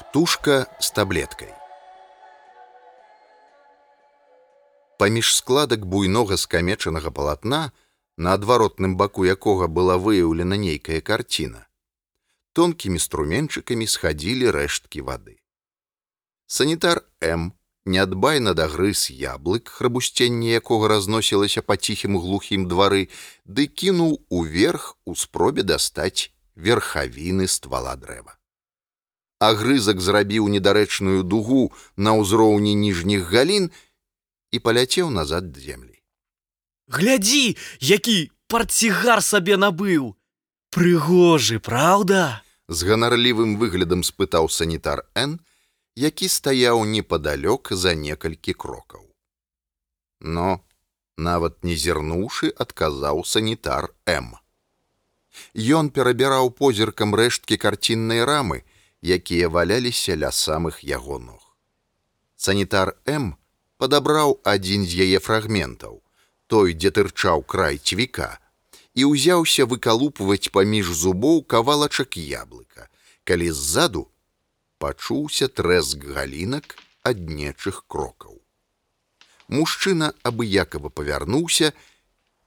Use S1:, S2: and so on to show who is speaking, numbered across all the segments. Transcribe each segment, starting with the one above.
S1: Птушка з таблеткай. Паміж складак буйнога скамечанага палатна, на адваротным баку якога была выяўлена нейкая карціна, тонкімі струменчыкамі схадзілі рэшткі вады. Санітар М неадбайна дагрыз яблык, храбусценне якога разносілася па ціхім глухім двары, ды кінуў уверх у спробе дастаць верхавіны ствала дрэва. Агрызак зрабіў недарэчную дугу на ўзроўні ніжніх галін і паляцеў назад землі.
S2: Глядзі, які парцігар сабе набыў. Прыгожы, праўда?
S1: З ганарлівым выглядам спытаў санітар Н, які стаяў непадалёк за некалькі крокаў. Но, нават не зірнуўшы, адказаў санітар М. Ён перабіраў позіркам рэшткі карціннай рамы, якія валяліся ля самых яго ног. Санітар М падабраў адзін з яе фрагментаў, той, дзе тырчаў край цвіка, і ўзяўся выкалупваць паміж зубоў кавалачак яблыка, калі ззаду пачуўся трэск галінак ад нечых крокаў. Мужчына абыякава павярнуўся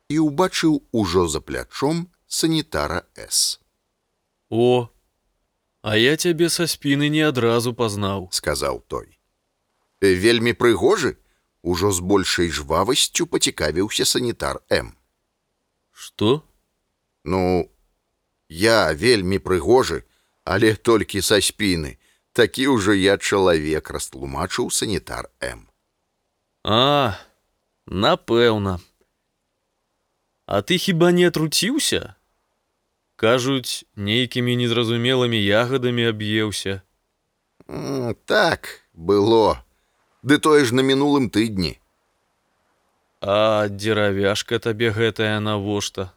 S1: і ўбачыў ужо за плячом санітара С.
S2: О, А я цябе са спіны не адразу пазнаў,
S1: сказаў той. Вельмі прыгожы, ужо з большай жвавасцю пацікавіўся санітар М.
S2: Што?
S1: Ну, я вельмі прыгожы, але толькі са спіны. Такі ўжо я чалавек растлумачыў санітар М.
S2: А, напэўна. А ты хіба не атруціўся? Кажуць нейкімі незразумелымі ягадамі аб'еўся.
S1: Так было. Ды тое ж на мінулым тыдні.
S2: А дзеравяшка табе гэтая навошта?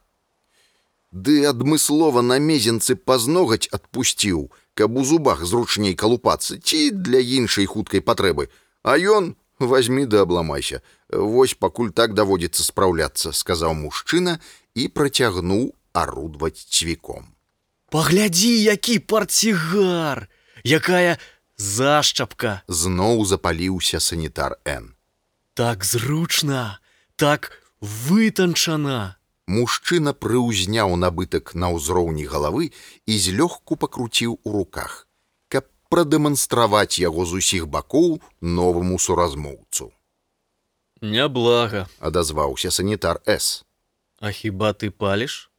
S1: Ды адмыслова на мезенцы пазногаць адпусціў каб у зубах зручней калупацца ці для іншай хуткай патрэбы. А ён возьми да абламайся вось пакуль так даводзіцца спраўляцца сказаў мужчына і працягнуў арудваць цвіком.
S2: Паглядзі, які парцігар, якая зашчапка
S1: зноў запаліўся санітар Н.
S2: Так зручна, так вытанчана.
S1: Мужчына прыўзняў набытак на ўзроўні галавы і злёгку пакруціў у руках, каб прадэманстраваць яго з усіх бакоў новаму суразмоўцу.
S2: Няблага,
S1: адазваўся санітар С.
S2: А хіба ты паліш?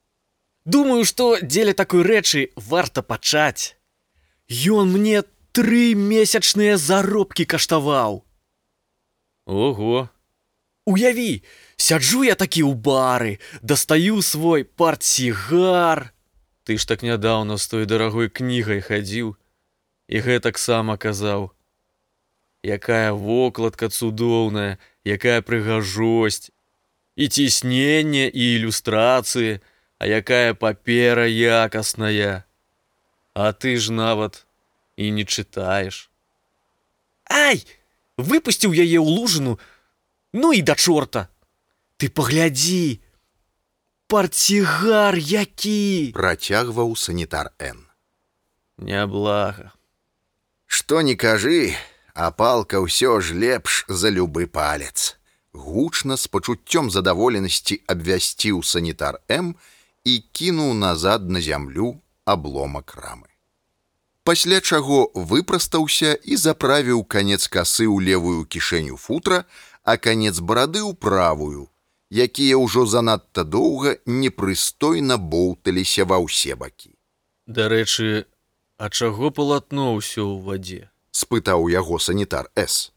S2: Думаю что дзеля такой рэчы варта пачаць. Ён мне тры месячныя заробкі каштаваў. Ого. Уяві сяджу я такі ў бары дастаю свой партсігар. Ты ж так нядаўна з той дарагой кнігай хадзіў і гэтаксама казаў якая вокладка цудоўная якая прыгажосць і цісненне і ілюстрацыі А якая папера якасная. А ты ж нават і не чытаеш. Ай, выпусціў яе ў лужыну, Ну і да чорта. Ты паглядзі, Парцігар які
S1: працягваў санітар Н.
S2: Няблага.
S1: Што не кажы, а палка ўсё ж лепш за любы палец. Гучна з пачуццём задаволенасці абвясціў санітар М, і кінуў назад на зямлю абломак рамы. Пасля чаго выпрастаўся і заправіў канец касы ў левую кішэню футра, а канец барады ў правую, якія ўжо занадта доўга непрыстойна боўталіся ва ўсе бакі.
S2: Дарэчы, а чаго палатно ўсё ў вадзе?
S1: спытаў яго санітар С.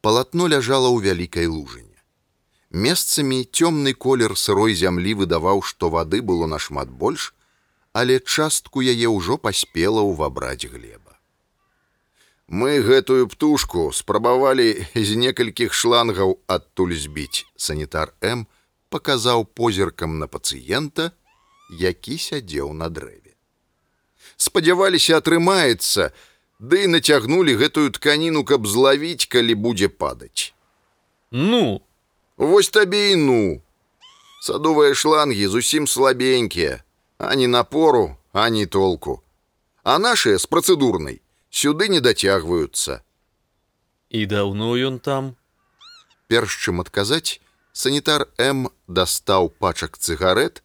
S1: Палатно ляжала ў вялікай лужыні. Месцамі цёмны колер сырой зямлі выдаваў, што вады было нашмат больш, але частку яе ўжо паспела ўвабраць глеба. Мы гэтую птушку спрабавалі з некалькіх шлангаў адтуль збіць. Санітар М паказаў позіркам на пацыента, які сядзеў на дрэве. Спадзяваліся атрымаецца, ды да нацягнулі гэтую тканіну, каб злавіць, калі будзе падаць.
S2: Ну,
S1: Вось табе і ну. Садовыя шлангі зусім слабенькія, ані напору, ані толку. А нашыя з працэдурнай сюды не дацягваюцца.
S2: І даўно ён там.
S1: Перш чым адказаць, санітар М дастаў пачак цыгарет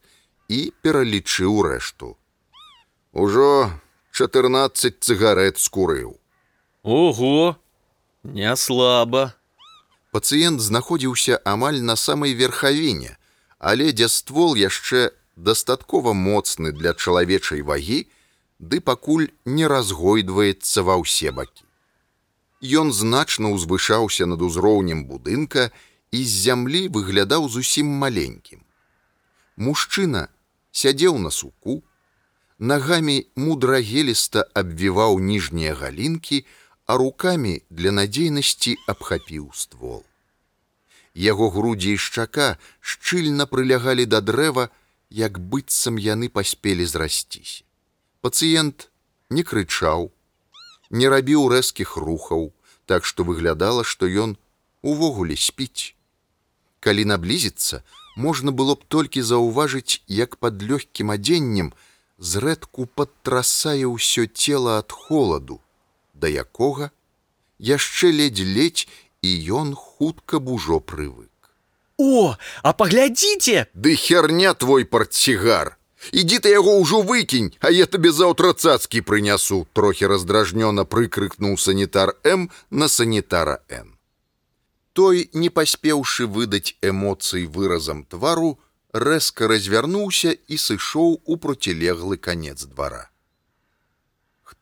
S1: і пералічыў рэшту. Ужо 14 цыгарет скурыў.
S2: Ого, не слаба.
S1: Пацыент знаходзіўся амаль на самай верхавіне, але дзе ствол яшчэ дастаткова моцны для чалавечай вагі, ды пакуль не разгойдваецца ва ўсе бакі. Ён значна ўзвышаўся над узроўнем будынка і з зямлі выглядаў зусім маленькім. Мужчына сядзеў на суку, нагамі мудрагеліста абвіваў ніжнія галінкі, а руками для надзейнасці абхапіў ствол. Яго грудзі і шчака шчыльна прылягалі да дрэва, як быццам яны паспелі зрасціся. Пацыент не крычаў, не рабіў рэзкіх рухаў, так што выглядала, што ён увогуле спіць. Калі наблізіцца, можна было б толькі заўважыць, як пад лёгкім адзеннем зрэдку падтрасае ўсё цела ад холаду, да якога яшчэ ледзь-ледзь і ён хутка б ужо прывык.
S2: О, а паглядзіце!
S1: Ды херня твой партсігар. Ідзі ты яго ўжо выкінь, а я табе заўтра цацкі прынясу, трохі раздражнёна прыкрыкнуў санітар М на санітара Н. Той, не паспеўшы выдаць эмоцый выразам твару, рэзка развярнуўся і сышоў у процілеглы канец двара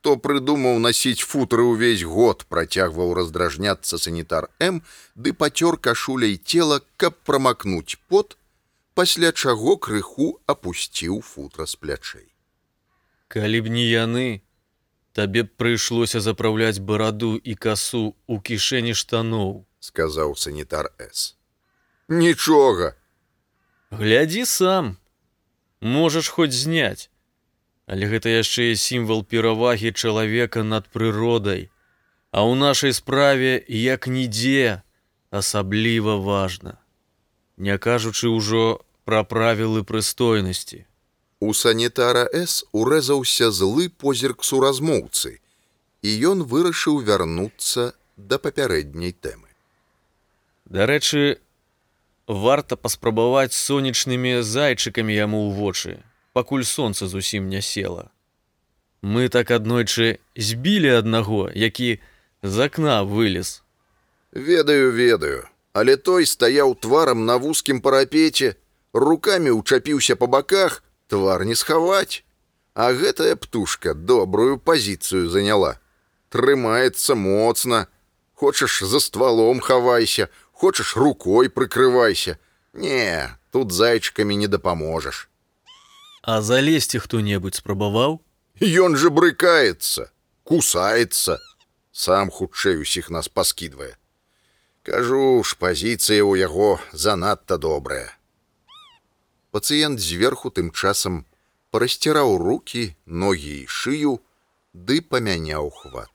S1: хто прыдумаў насіць футры ўвесь год працягваў раздражняцца санітар М ды пацёр кашуляй цела каб прамакнуць пот пасля чаго крыху апусціў футра з плячэй
S2: калі б не яны табе б прыйшлося запраўляць бараду і касу у кішэні штаноў
S1: сказаў санітар с. Нічога.
S2: Глядзі сам можаш хоць зняць Але гэта яшчэ і сімвал перавагі чалавека над прыродай. А ў нашай справе як нідзе асабліва важна. Не кажучы ўжо пра правілы прыстойнасці.
S1: У санітара С урэзаўся злы позірк суразмоўцы, і ён вырашыў вярнуцца да папярэдняй тэмы.
S2: Дарэчы, варта паспрабаваць сонечнымі зайчыкамі яму ў вочы пакуль сонца зусім не села. Мы так аднойчы збілі аднаго, які з акна вылез.
S1: Ведаю, ведаю, але той стаяў тварам на вузкім парапеце, руками ўчапіўся па баках, твар не схаваць. А гэтая птушка добрую пазіцыю заняла. Трымаецца моцна. Хочаш за ствалом хавайся, хочаш рукой прыкрывайся. Не, тут зайчыкамі не дапаможаш.
S2: А залезці хто-небудзь спрабаваў?
S1: Ён же брыкаецца, кусаецца, сам хутчэй усіх нас паскідвае. Кажу ж, пазіцыя ў яго занадта добрая. Пацыент зверху тым часам парасціраў руки, ногі і шыю, ды памяняў хват.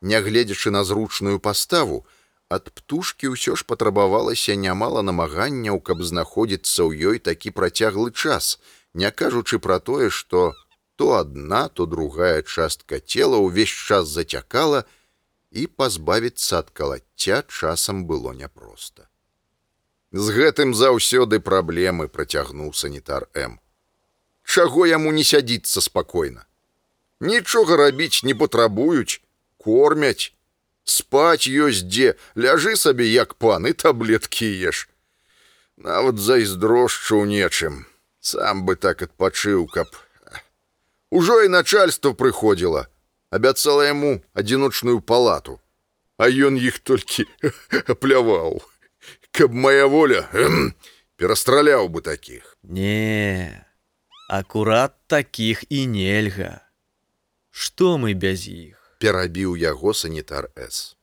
S1: Нягледзячы на зручную паставу, ад птушкі ўсё ж патрабавалася нямала намаганняў, каб знаходзіцца ў ёй такі працяглы час, не кажучы пра тое, што то адна, то другая частка цела ўвесь час зацякала і пазбавіцца ад калацця часам было няпроста. З гэтым заўсёды праблемы працягнуў санітар М. Чаго яму не сядзіцца спакойна. Нічога рабіць не патрабуюць, кормяць, спаць ёсць дзе, ляжы сабе як пан і таблеткі еш. Нават зайздрошчу ў нечым, сам бы так адпачыў каб. Ужо і начальство прыходзіла. Абяцала яму адзіночную палату. А ён іх толькі пляваў каб моя воля перастраляў бы таких
S2: не акурат таких і нельга. Что мы без іх?
S1: Перабіў яго санітар с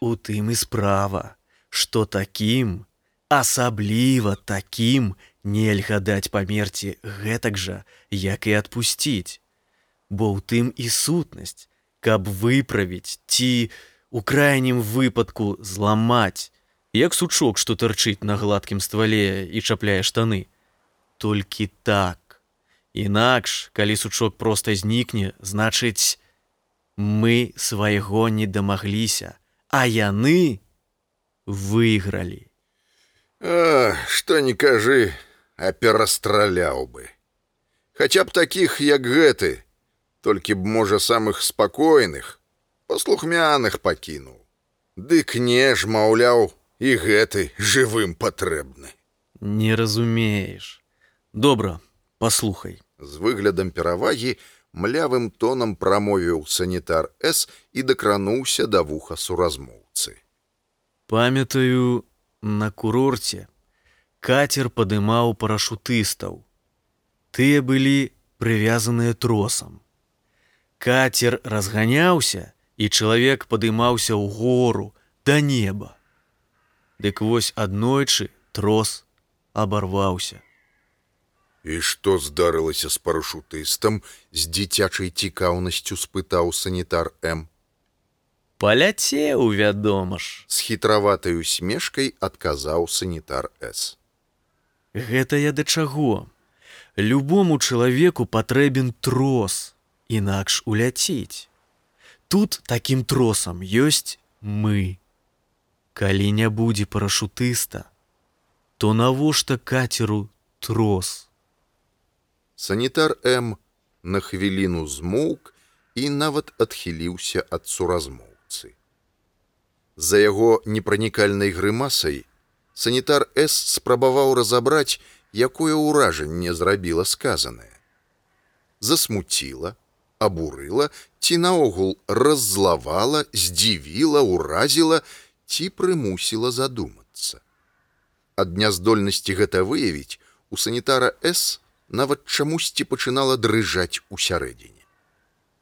S2: у тым і справа что таким асабліва таким не нельга даць памерці гэтак жа як і адпусціць. Бо ў тым і сутнасць каб выправіць ці у крайнім выпадку зламаць. Як сучок што тарчыць на гладкім ствале і чапляе штаны. Толькі так. Інакш калі сучок проста знікне значыць Мы свайго не дамагліся, а яны выйгралі.
S1: А, што не кажы, а перастраляў бы. Хаця б такіх, як гэты, толькі б можа самых спакойных, паслухмяных пакінуў. Дык не ж, маўляў, і гэты жывым патрэбны.
S2: Не разумееш. Добра, паслухай.
S1: З выглядам перавагі млявым тонам прамовіў санітар С і дакрануўся да вуха суразмоўцы.
S2: Памятаю, на курорце катер падымаў парашутыстаў. Тыя былі прывязаныя тросам. Катер разганяўся, і чалавек падымаўся ў гору да неба. Дык вось аднойчы трос абарваўся.
S1: І што здарылася з парашутыстам з дзіцячай цікаўнасцю спытаў санітар М.
S2: Паляцеў, вядома ж.
S1: З хітраватай усмешкай адказаў санітар С.
S2: Гэта я да чаго? Любому чалавеку патрэбен трос, інакш уляціць. Тут такім тросам ёсць мы. Калі не будзе парашутыста, то навошта катеру трос?
S1: Санітар М на хвіліну змоўк і нават адхіліўся ад суразмоўцы. За яго непранікальнай грымасай санітар С спрабаваў разабраць, якое ўражанне зрабіла сказанае. Засмуціла, абурыла ці наогул раззлавала, здзівіла, уразіла ці прымусіла задумацца. Ад няздольнасці гэта выявіць у санітара С нават чамусьці пачынала дрыжаць усярэдзіне.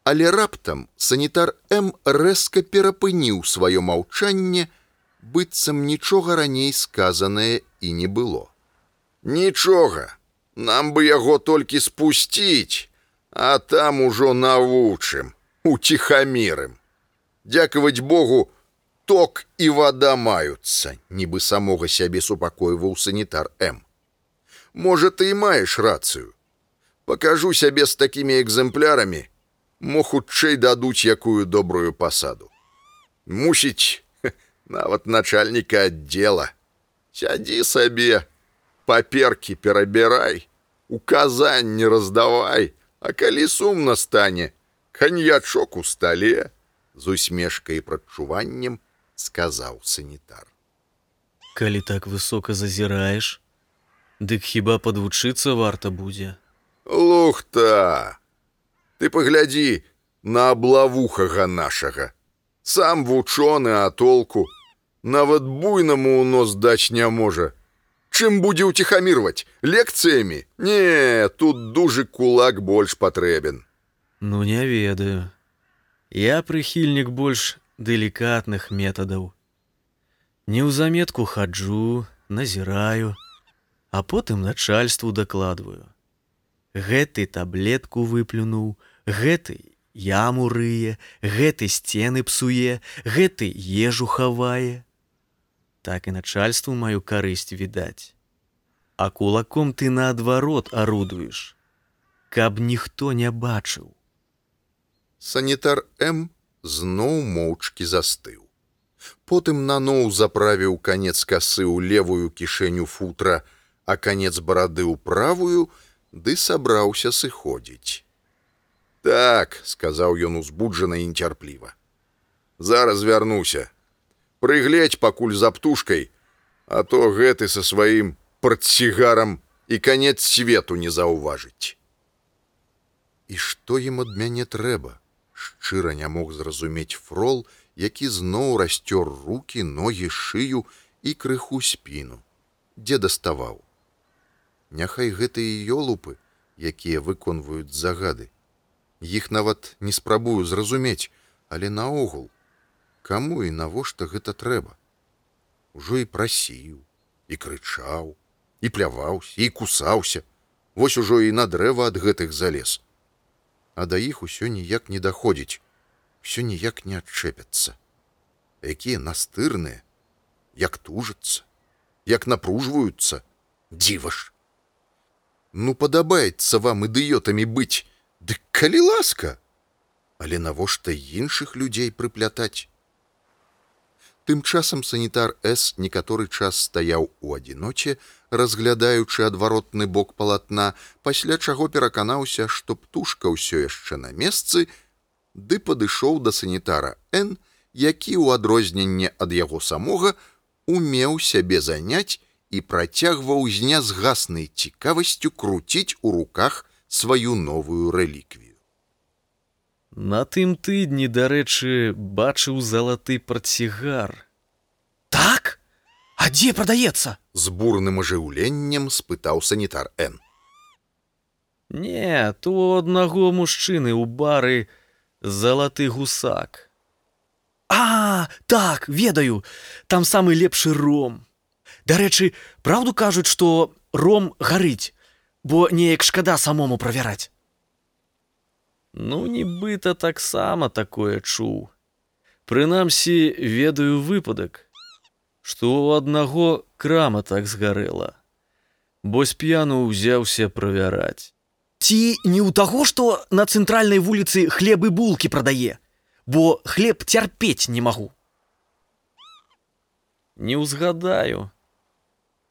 S1: Але раптам санітар М рэзка перапыніў сваё маўчанне, быццам нічога раней сказанае і не было. Нічога, нам бы яго толькі спусціць, а там ужо навучым, уціхамірым. Дякаваць Богу, ток і вада маюцца, нібы самога сябе супакойваў санітар М. Можа, ты і маеш рацыю. Пакажу сябе з такімі экземплярамі, мо хутчэй дадуць якую добрую пасаду. Мусіць, нават начальніка аддзела. Сядзі сабе, паперкі перабірай, указанні раздавай, А калі сумна стане, каньячок у стале, з усмешкай і прадчуваннем сказаў санітар.
S2: Калі так высока зазіраеш, дык хіба падвучыцца варта будзе.
S1: Лухта! Ты паглядзі на аблавухага нашага. Сам вучоны, а толку, нават буйнаму ў нос даць не можа, Чым будзе ўціхамірваць? Лекцыямі? Не тут дужы кулак больш патрэбен.
S2: Ну не ведаю. Я прыхільнік больш далікатных метадаў. Не ў заметку хаджу назіраю а потым начальству дакладваю гэты таблетку выплюнуў гэты яму рые гэты сцены псуе гэты ежу хавае так і начальству маю карысць відаць. А кулаком ты наадварот арудуеш, каб ніхто не бачыў.
S1: Санітар М зноў моўчкі застыў. Потым наноў заправіў канец касы ў левую кішэню футра, а канец барады ў правую, ды сабраўся сыходзіць. Так, сказаў ён узбуджана і нецярпліва. Зараз вярнуся, прыгледзь пакуль за птушкай, а то гэты са сваім партсігарам і канец свету не заўважыць. І што ім ад мяне трэба? Шчыра не мог зразумець фрол, які зноў расцёр руки, ногі, шыю і крыху спіну, дзе даставаў. Няхай гэтыя ёлупы, якія выконваюць загады. Іх нават не спрабую зразумець, але наогул каму і навошта гэта трэба? Ужо і прасіў і крычаў і пляваўся і кусаўся. Вось ужо і на дрэва ад гэтых залез. А да іх усё ніяк не даходзіць все ніяк не адчэпяцца. Якія настырныя як тужацца як напружваюцца. Дзіва ж ну падабаецца вам ідыётамі быць дык калі ласка Але навошта іншых людзей прыплятаць? Тым часам санітар С некаторы час стаяў у адзіноце, разглядаючы адваротны бок палатна, пасля чаго пераканаўся, што птушка ўсё яшчэ на месцы, ды падышоў да санітара Н, які ў адрозненне ад яго самога умеў сябе заняць і працягваў з нязгаснай цікавасцю круціць у руках сваю новую рэліквію.
S2: На тым тыдні, дарэчы, бачыў залаты парцігар.
S3: Так, А дзе прадаецца?
S1: З бурным ажыўленнем спытаў санітар Н.
S2: Не, то аднаго мужчыны ў бары залаты гусак.
S3: А, так, ведаю, там самы лепшы ром. Дарэчы, праўду кажуць, што ром гарыць, бо неяк шкада самому правяраць.
S2: Ну, нібыта таксама такое чуў. Прынамсі, ведаю выпадак, што ў аднаго крама так згарэла, бо сп'яну ўзяўся правяраць.
S3: Ці не ў таго, што на цэнтральнай вуліцы хлебы булкі прадае, бо хлеб цярпець не магу.
S2: Не ўзгадаю,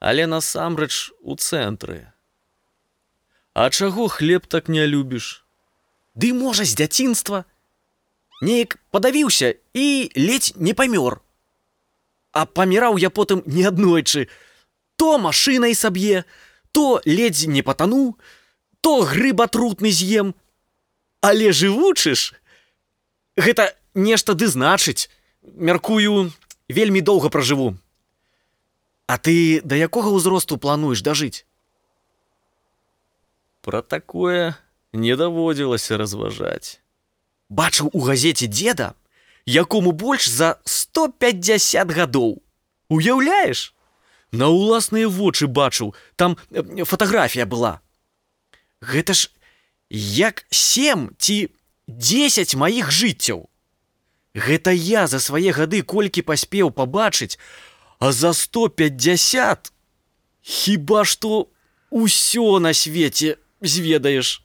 S2: але насамрэч у цэнтры. А чаго хлеб так не любіш?
S3: Ды можа з дзяцінства. Неяк падавіўся і ледзь не памёр. А паміраў я потым неаднойчы. То машынай саб'е, то ледзь не патану, то грыба трутны з'ем. Але жывучыш, Гэта нешта ды значыць. Мяркую, вельмі доўга пражыву. А ты да якога ўзросту плануеш дажыць?
S2: Пра такое не даводзілася разважаць.
S3: Бачыў у газеце деда, якому больш за 150 гадоў. Уяўляеш?
S2: На ўласныя вочы бачыў, там
S3: фатаграфія была. Гэта ж як сем ці 10 маіх жыццяў. Гэта я за свае гады колькі паспеў пабачыць, а за 150 хіба што ўсё на свеце зведаеш.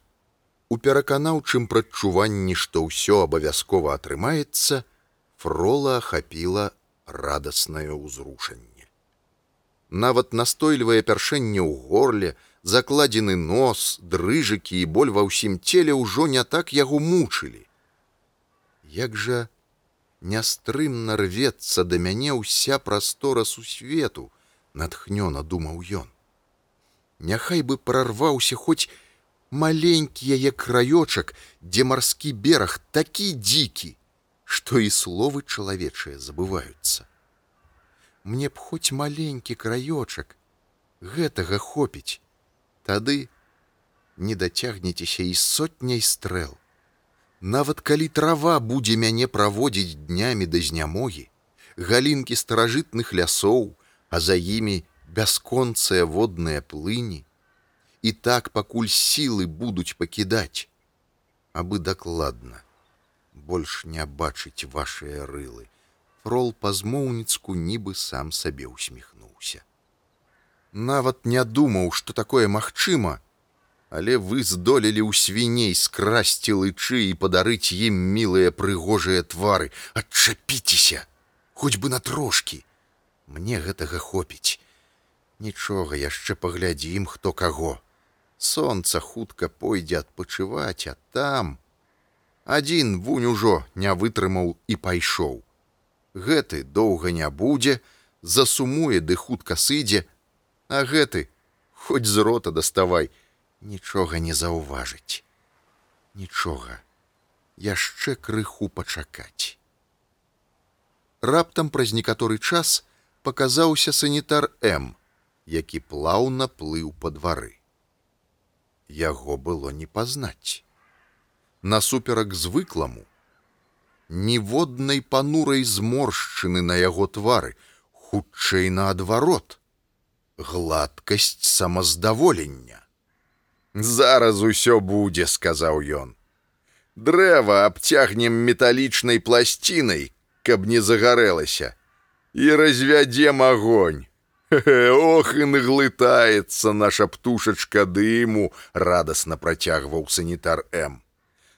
S1: У пераканаўчым прадчуванні, што ўсё абавязкова атрымаецца, фрола ахапіла радаснае ўзрушанне. Нават настойлівае пяршэнне ў горле, закладзены нос, дрыжыкі і боль ва ўсім целе ўжо не так яго мучылі. Як жа нястрымна рвецца да мяне ўся прастора сусвету, натхнёна думаў ён. Няхай бы прарваўся хоць маленькі яе краёчак, дзе марскі бераг такі дзікі, што і словы чалавечыя забываюцца. Мне б хоць маленькі краёчак, гэтага хопіць, Тады не дацягнецеся і сотняй стрэл. Нават калі трава будзе мяне праводзіць днямі да знямогі, галінкі старажытных лясоў, а за імі бясконцыя водныя плыні, і так пакуль сілы будуць пакідаць, абы дакладна, больш не бачыць вашыя рылы. Фрол па-змоўніцку нібы сам сабе усміхнуўся нават не думаў, што такое магчыма, але вы здолелі ў свіней скрасці лычы і падарыць ім мілыя прыгожыя твары, адчапіцеся, хоць бы на трошкі. Мне гэтага хопіць. Нічога яшчэ паглядзім, хто каго. Сонца хутка пойдзе адпачываць, а там адзін вунь ужо не вытрымаў і пайшоў. Гэты доўга не будзе, засумуе ды хутка сыдзе, А гэты, хоць з рота даставай, нічога не заўважыць. Нічога, яшчэ крыху пачакаць. Раптам праз некаторы час паказаўся санітар М, які плаўна плыў па двары. Яго было не пазнаць. Насуперак звыкламу, ніводнай панурай зморшчыны на яго твары, хутчэй наадварот гладкасць самаздаволення. Зараз усё будзе, сказаў ён. Дрэва абцягнем металічнай пласцінай, каб не загарэлася, і развядзем агонь. Ох і наглытаецца наша птушачка дыму, радасна працягваў санітар М.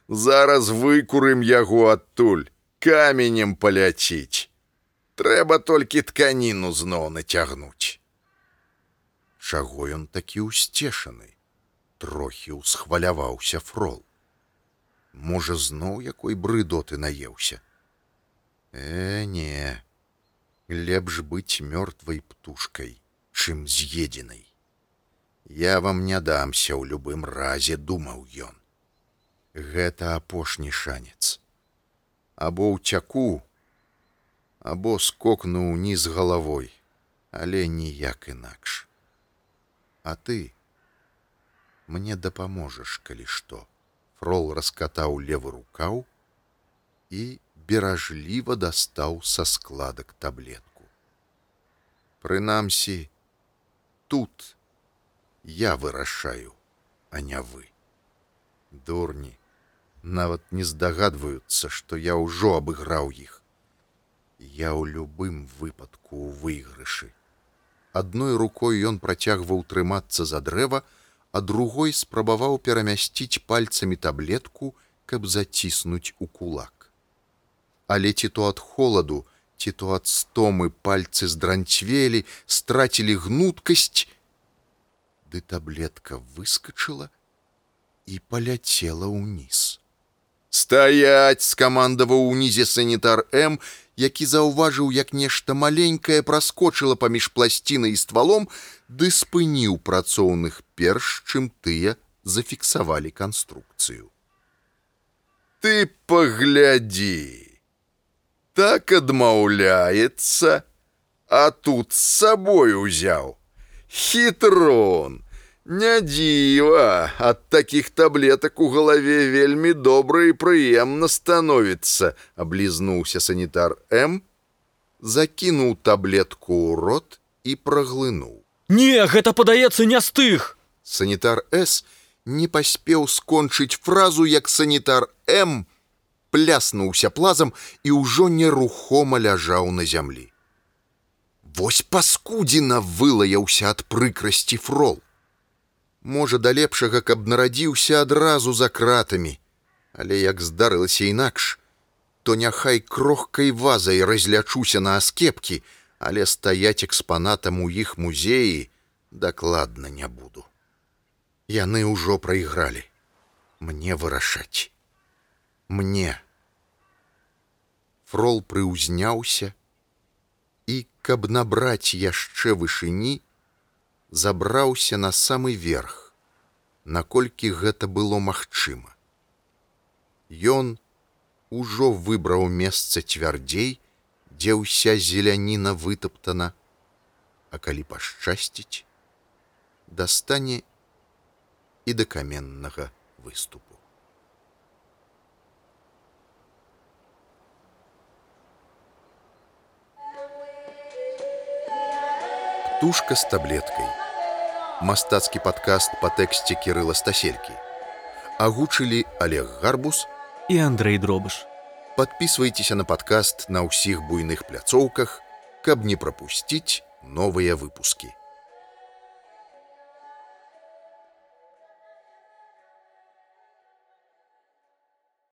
S1: Зараз выкурым яго адтуль, каменем паляціць. Трэба толькі тканіну зноў нацягнуць. Чаго ён такі ўсцешаны? Трохі ўсхваляваўся фрол. Можа, зноў якой брыдоты наеўся. Э, не, лепш быць мёртвай птушкай, чым з'едзенай. Я вам не дамся ў любым разе, думаў ён. Гэта апошні шанец. Або ўцяку, або скокну ўніз галавой, але ніяк інакш. А ты мне дапаможаш, калі што. Фрол раскатаў левы рукаў і беражліва дастаў са складак таблетку. Прынамсі, тут я вырашаю, а не вы. Дурні, нават не здагадваюцца, што я ўжо абыграў іх. Я ў любым выпадку ў выйгрышы. Адной рукой ён працягваў трымацца за дрэва, а другой спрабаваў перамясціць пальцамі таблетку, каб заціснуць у кулак. Але ці то ад холаду, ці то ад стомы пальцы здранцвелі, страцілі гнуткасць, ды таблетка выскочыла і паляцела ўніз. Стаять скамандаваў унізе санітар М, які заўважыў, як нешта маленькае праскочыла паміж пласцінай і ствалом, ды спыніў працоўных перш, чым тыя зафіксавалі канструкцыю. Ты паглядзі. Так адмаўляецца, а тут з сабой узяў. Хітрон, Не дзіва, ад такіх таблетак у галаве вельмі добра і прыемна становіцца, аблізнуўся санітар М, закінуў таблетку ў рот і праглынуў.
S2: Не, гэта падаецца не стых.
S1: Санітар С не паспеў скончыць фразу, як санітар М пляснуўся плазам і ўжо нерухома ляжаў на зямлі. Вось паскудзіна вылаяўся ад прыкрасці фрол можа да лепшага, каб нарадзіўся адразу за кратамі. Але як здарылася інакш, то няхай крохкай вазай разлячуся на аскепкі, але стаяць экспанатам у іх музеі дакладна не буду. Яны ўжо прайгралі. Мне вырашаць. Мне. Фрол прыўзняўся і, каб набраць яшчэ вышыні, забраўся на самы верх, наколькі гэта было магчыма. Ён ужо выбраў месца цвярдзей, дзе ўся зеляніна вытаптана, а калі пашчасціць, дастане і да каменнага выступу. Птушка з таблеткай мастацкі падкаст па тэксце кірыла стаселькі. Агучылі Олег гарбус
S2: і Андрей дробыш.
S1: Падпісвайцеся на падкаст на ўсіх буйных пляцоўках, каб не прапусціць новыя выпускі.